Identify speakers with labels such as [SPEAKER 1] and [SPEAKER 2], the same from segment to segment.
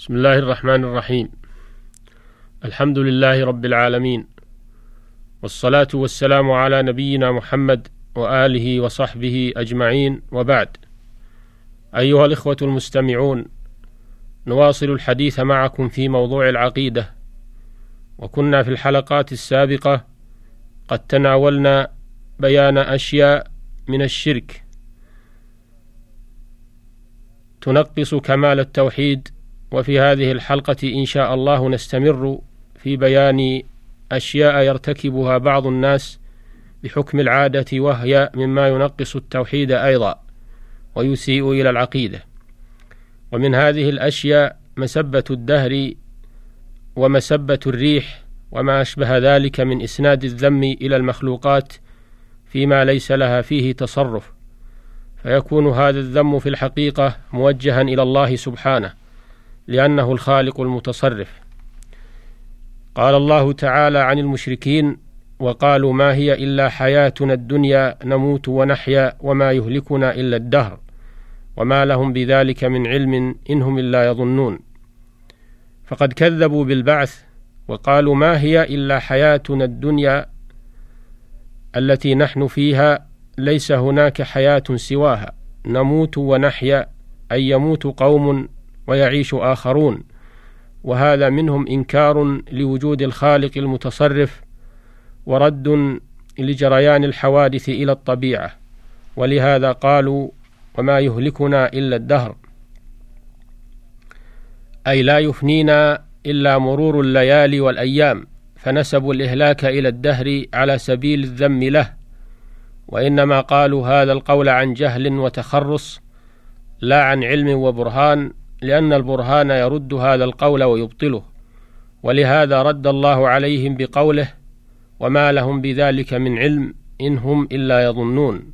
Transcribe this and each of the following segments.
[SPEAKER 1] بسم الله الرحمن الرحيم. الحمد لله رب العالمين. والصلاة والسلام على نبينا محمد وآله وصحبه أجمعين. وبعد. أيها الإخوة المستمعون نواصل الحديث معكم في موضوع العقيدة. وكنا في الحلقات السابقة قد تناولنا بيان أشياء من الشرك. تنقص كمال التوحيد وفي هذه الحلقة إن شاء الله نستمر في بيان أشياء يرتكبها بعض الناس بحكم العادة وهي مما ينقص التوحيد أيضا ويسيء إلى العقيدة. ومن هذه الأشياء مسبة الدهر ومسبة الريح وما أشبه ذلك من إسناد الذم إلى المخلوقات فيما ليس لها فيه تصرف. فيكون هذا الذم في الحقيقة موجها إلى الله سبحانه. لأنه الخالق المتصرف. قال الله تعالى عن المشركين وقالوا ما هي إلا حياتنا الدنيا نموت ونحيا وما يهلكنا إلا الدهر وما لهم بذلك من علم إنهم إلا يظنون. فقد كذبوا بالبعث وقالوا ما هي إلا حياتنا الدنيا التي نحن فيها ليس هناك حياة سواها نموت ونحيا أي يموت قوم ويعيش آخرون وهذا منهم إنكار لوجود الخالق المتصرف ورد لجريان الحوادث إلى الطبيعة ولهذا قالوا وما يهلكنا إلا الدهر أي لا يفنينا إلا مرور الليالي والأيام فنسبوا الإهلاك إلى الدهر على سبيل الذم له. وإنما قالوا هذا القول عن جهل وتخرص لا عن علم وبرهان لأن البرهان يرد هذا القول ويبطله ولهذا رد الله عليهم بقوله وما لهم بذلك من علم إن هم إلا يظنون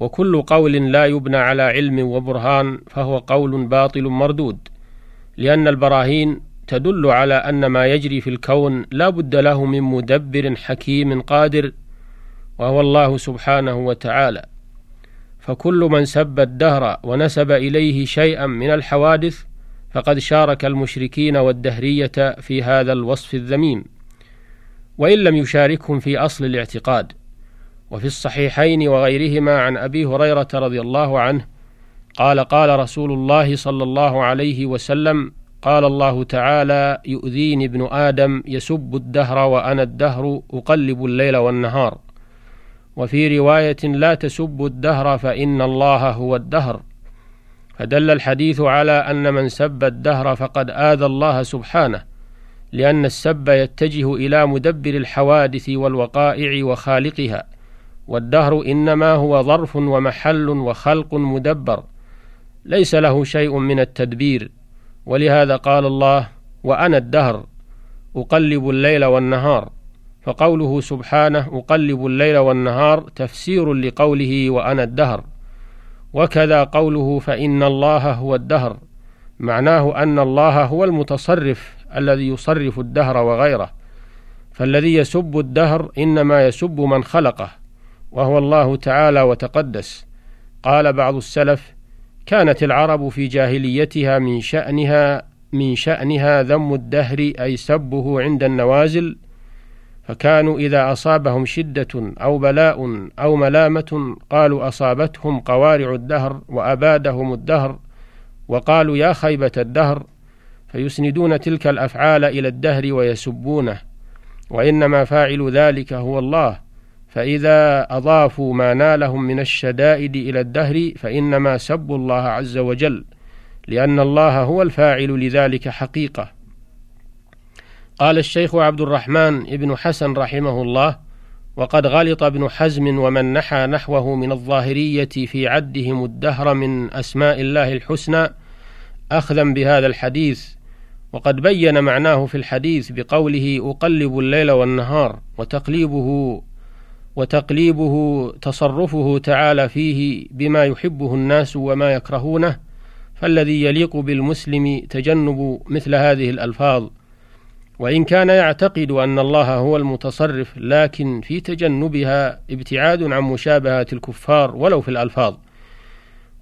[SPEAKER 1] وكل قول لا يبنى على علم وبرهان فهو قول باطل مردود لأن البراهين تدل على أن ما يجري في الكون لا بد له من مدبر حكيم قادر وهو الله سبحانه وتعالى. فكل من سب الدهر ونسب إليه شيئا من الحوادث فقد شارك المشركين والدهرية في هذا الوصف الذميم. وإن لم يشاركهم في أصل الاعتقاد. وفي الصحيحين وغيرهما عن أبي هريرة رضي الله عنه قال قال رسول الله صلى الله عليه وسلم قال الله تعالى يؤذيني ابن آدم يسب الدهر وأنا الدهر أقلب الليل والنهار. وفي رواية لا تسبوا الدهر فإن الله هو الدهر. فدل الحديث على أن من سب الدهر فقد آذى الله سبحانه لأن السب يتجه إلى مدبر الحوادث والوقائع وخالقها والدهر إنما هو ظرف ومحل وخلق مدبر ليس له شيء من التدبير. ولهذا قال الله وأنا الدهر أقلب الليل والنهار فقوله سبحانه أقلب الليل والنهار تفسير لقوله وأنا الدهر. وكذا قوله فإن الله هو الدهر. معناه أن الله هو المتصرف الذي يصرف الدهر وغيره. فالذي يسب الدهر إنما يسب من خلقه وهو الله تعالى وتقدس. قال بعض السلف كانت العرب في جاهليتها من شأنها من شأنها ذم الدهر أي سبه عند النوازل فكانوا إذا أصابهم شدة أو بلاء أو ملامة قالوا أصابتهم قوارع الدهر وأبادهم الدهر وقالوا يا خيبة الدهر فيسندون تلك الأفعال إلى الدهر ويسبونه وإنما فاعل ذلك هو الله فإذا أضافوا ما نالهم من الشدائد إلى الدهر فإنما سبوا الله عز وجل لأن الله هو الفاعل لذلك حقيقة. قال الشيخ عبد الرحمن بن حسن رحمه الله وقد غلط ابن حزم ومن نحى نحوه من الظاهرية في عدهم الدهر من أسماء الله الحسنى أخذا بهذا الحديث وقد بين معناه في الحديث بقوله أقلب الليل والنهار وتقليبه وتقليبه تصرفه تعالى فيه بما يحبه الناس وما يكرهونه فالذي يليق بالمسلم تجنب مثل هذه الألفاظ وإن كان يعتقد أن الله هو المتصرف لكن في تجنبها ابتعاد عن مشابهة الكفار ولو في الألفاظ.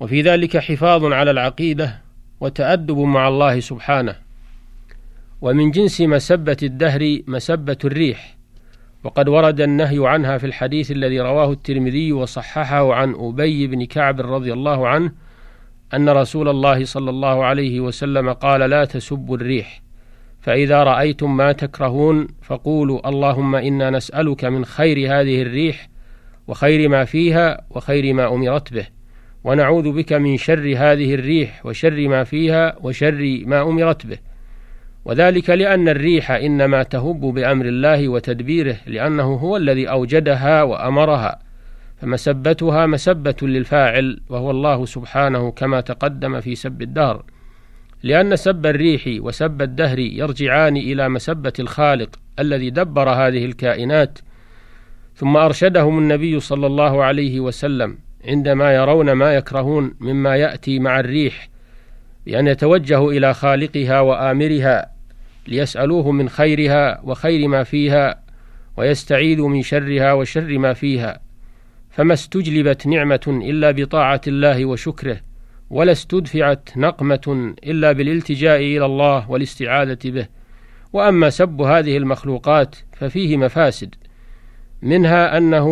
[SPEAKER 1] وفي ذلك حفاظ على العقيدة وتأدب مع الله سبحانه. ومن جنس مسبة الدهر مسبة الريح. وقد ورد النهي عنها في الحديث الذي رواه الترمذي وصححه عن أبي بن كعب رضي الله عنه أن رسول الله صلى الله عليه وسلم قال لا تسبوا الريح. فإذا رأيتم ما تكرهون فقولوا اللهم إنا نسألك من خير هذه الريح وخير ما فيها وخير ما أمرت به ونعوذ بك من شر هذه الريح وشر ما فيها وشر ما أمرت به. وذلك لأن الريح إنما تهب بأمر الله وتدبيره لأنه هو الذي أوجدها وأمرها فمسبتها مسبة للفاعل وهو الله سبحانه كما تقدم في سب الدهر. لأن سب الريح وسب الدهر يرجعان إلى مسبة الخالق الذي دبر هذه الكائنات ثم أرشدهم النبي صلى الله عليه وسلم عندما يرون ما يكرهون مما يأتي مع الريح بأن يتوجهوا إلى خالقها وآمرها ليسألوه من خيرها وخير ما فيها ويستعيذوا من شرها وشر ما فيها فما استجلبت نعمة إلا بطاعة الله وشكره. ولا استدفعت نقمة إلا بالالتجاء إلى الله والاستعاذة به. وأما سب هذه المخلوقات ففيه مفاسد منها أنه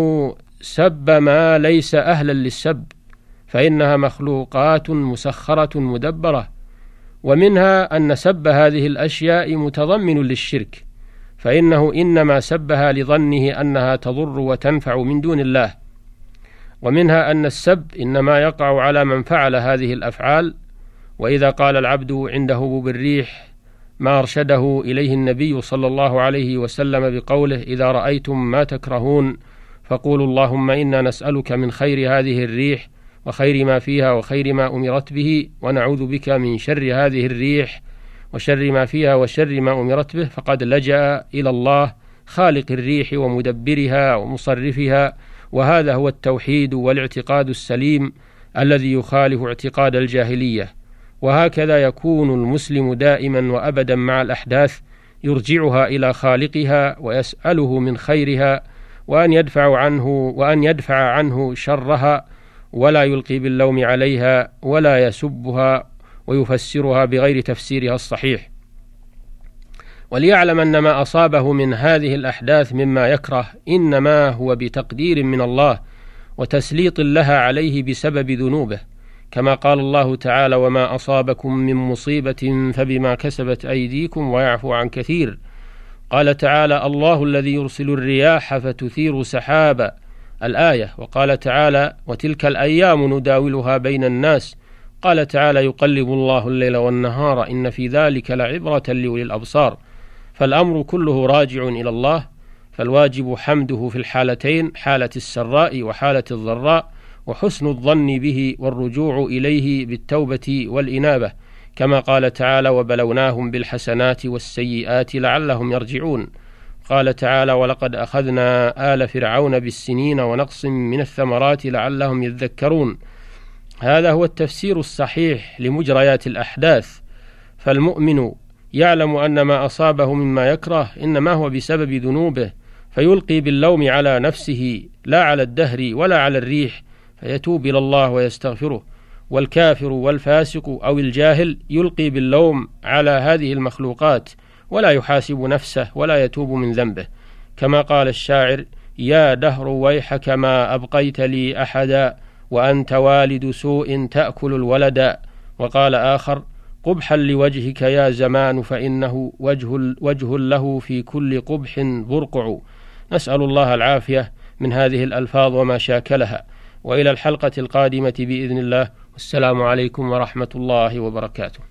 [SPEAKER 1] سب ما ليس أهلا للسب فإنها مخلوقات مسخرة مدبرة. ومنها أن سب هذه الأشياء متضمن للشرك فإنه إنما سبها لظنه أنها تضر وتنفع من دون الله. ومنها أن السب إنما يقع على من فعل هذه الأفعال وإذا قال العبد عند هبوب الريح ما أرشده إليه النبي صلى الله عليه وسلم بقوله إذا رأيتم ما تكرهون فقولوا اللهم إنا نسألك من خير هذه الريح وخير ما فيها وخير ما أمرت به ونعوذ بك من شر هذه الريح وشر ما فيها وشر ما أمرت به فقد لجأ إلى الله خالق الريح ومدبرها ومصرفها وهذا هو التوحيد والاعتقاد السليم الذي يخالف اعتقاد الجاهلية. وهكذا يكون المسلم دائما وأبدا مع الأحداث يرجعها إلى خالقها ويسأله من خيرها وأن يدفع عنه وأن يدفع عنه شرها ولا يلقي باللوم عليها ولا يسبها ويفسرها بغير تفسيرها الصحيح. وليعلم أن ما أصابه من هذه الأحداث مما يكره إنما هو بتقدير من الله وتسليط لها عليه بسبب ذنوبه كما قال الله تعالى وما أصابكم من مصيبة فبما كسبت أيديكم ويعفو عن كثير. قال تعالى الله الذي يرسل الرياح فتثير سحابا الآية. وقال تعالى وتلك الأيام نداولها بين الناس قال تعالى يقلب الله الليل والنهار إن في ذلك لعبرة لأولي الأبصار فالأمر كله راجع إلى الله فالواجب حمده في الحالتين حالة السراء وحالة الضراء وحسن الظن به والرجوع إليه بالتوبة والإنابة كما قال تعالى وبلوناهم بالحسنات والسيئات لعلهم يرجعون قال تعالى ولقد أخذنا آل فرعون بالسنين ونقص من الثمرات لعلهم يذكرون هذا هو التفسير الصحيح لمجريات الأحداث فالمؤمن يعلم أن ما أصابه مما يكره إنما هو بسبب ذنوبه فيلقي باللوم على نفسه لا على الدهر ولا على الريح فيتوب إلى الله ويستغفره. والكافر والفاسق أو الجاهل يلقي باللوم على هذه المخلوقات ولا يحاسب نفسه ولا يتوب من ذنبه. كما قال الشاعر يا دهر ويحك ما أبقيت لي أحدا وأنت والد سوء تأكل الولدا وقال آخر قبحا لوجهك يا زمان فإنه وجه, وجه له في كل قبح برقع. نسأل الله العافية من هذه الألفاظ وما شاكلها. وإلى الحلقة القادمة بإذن الله. والسلام عليكم ورحمة الله وبركاته.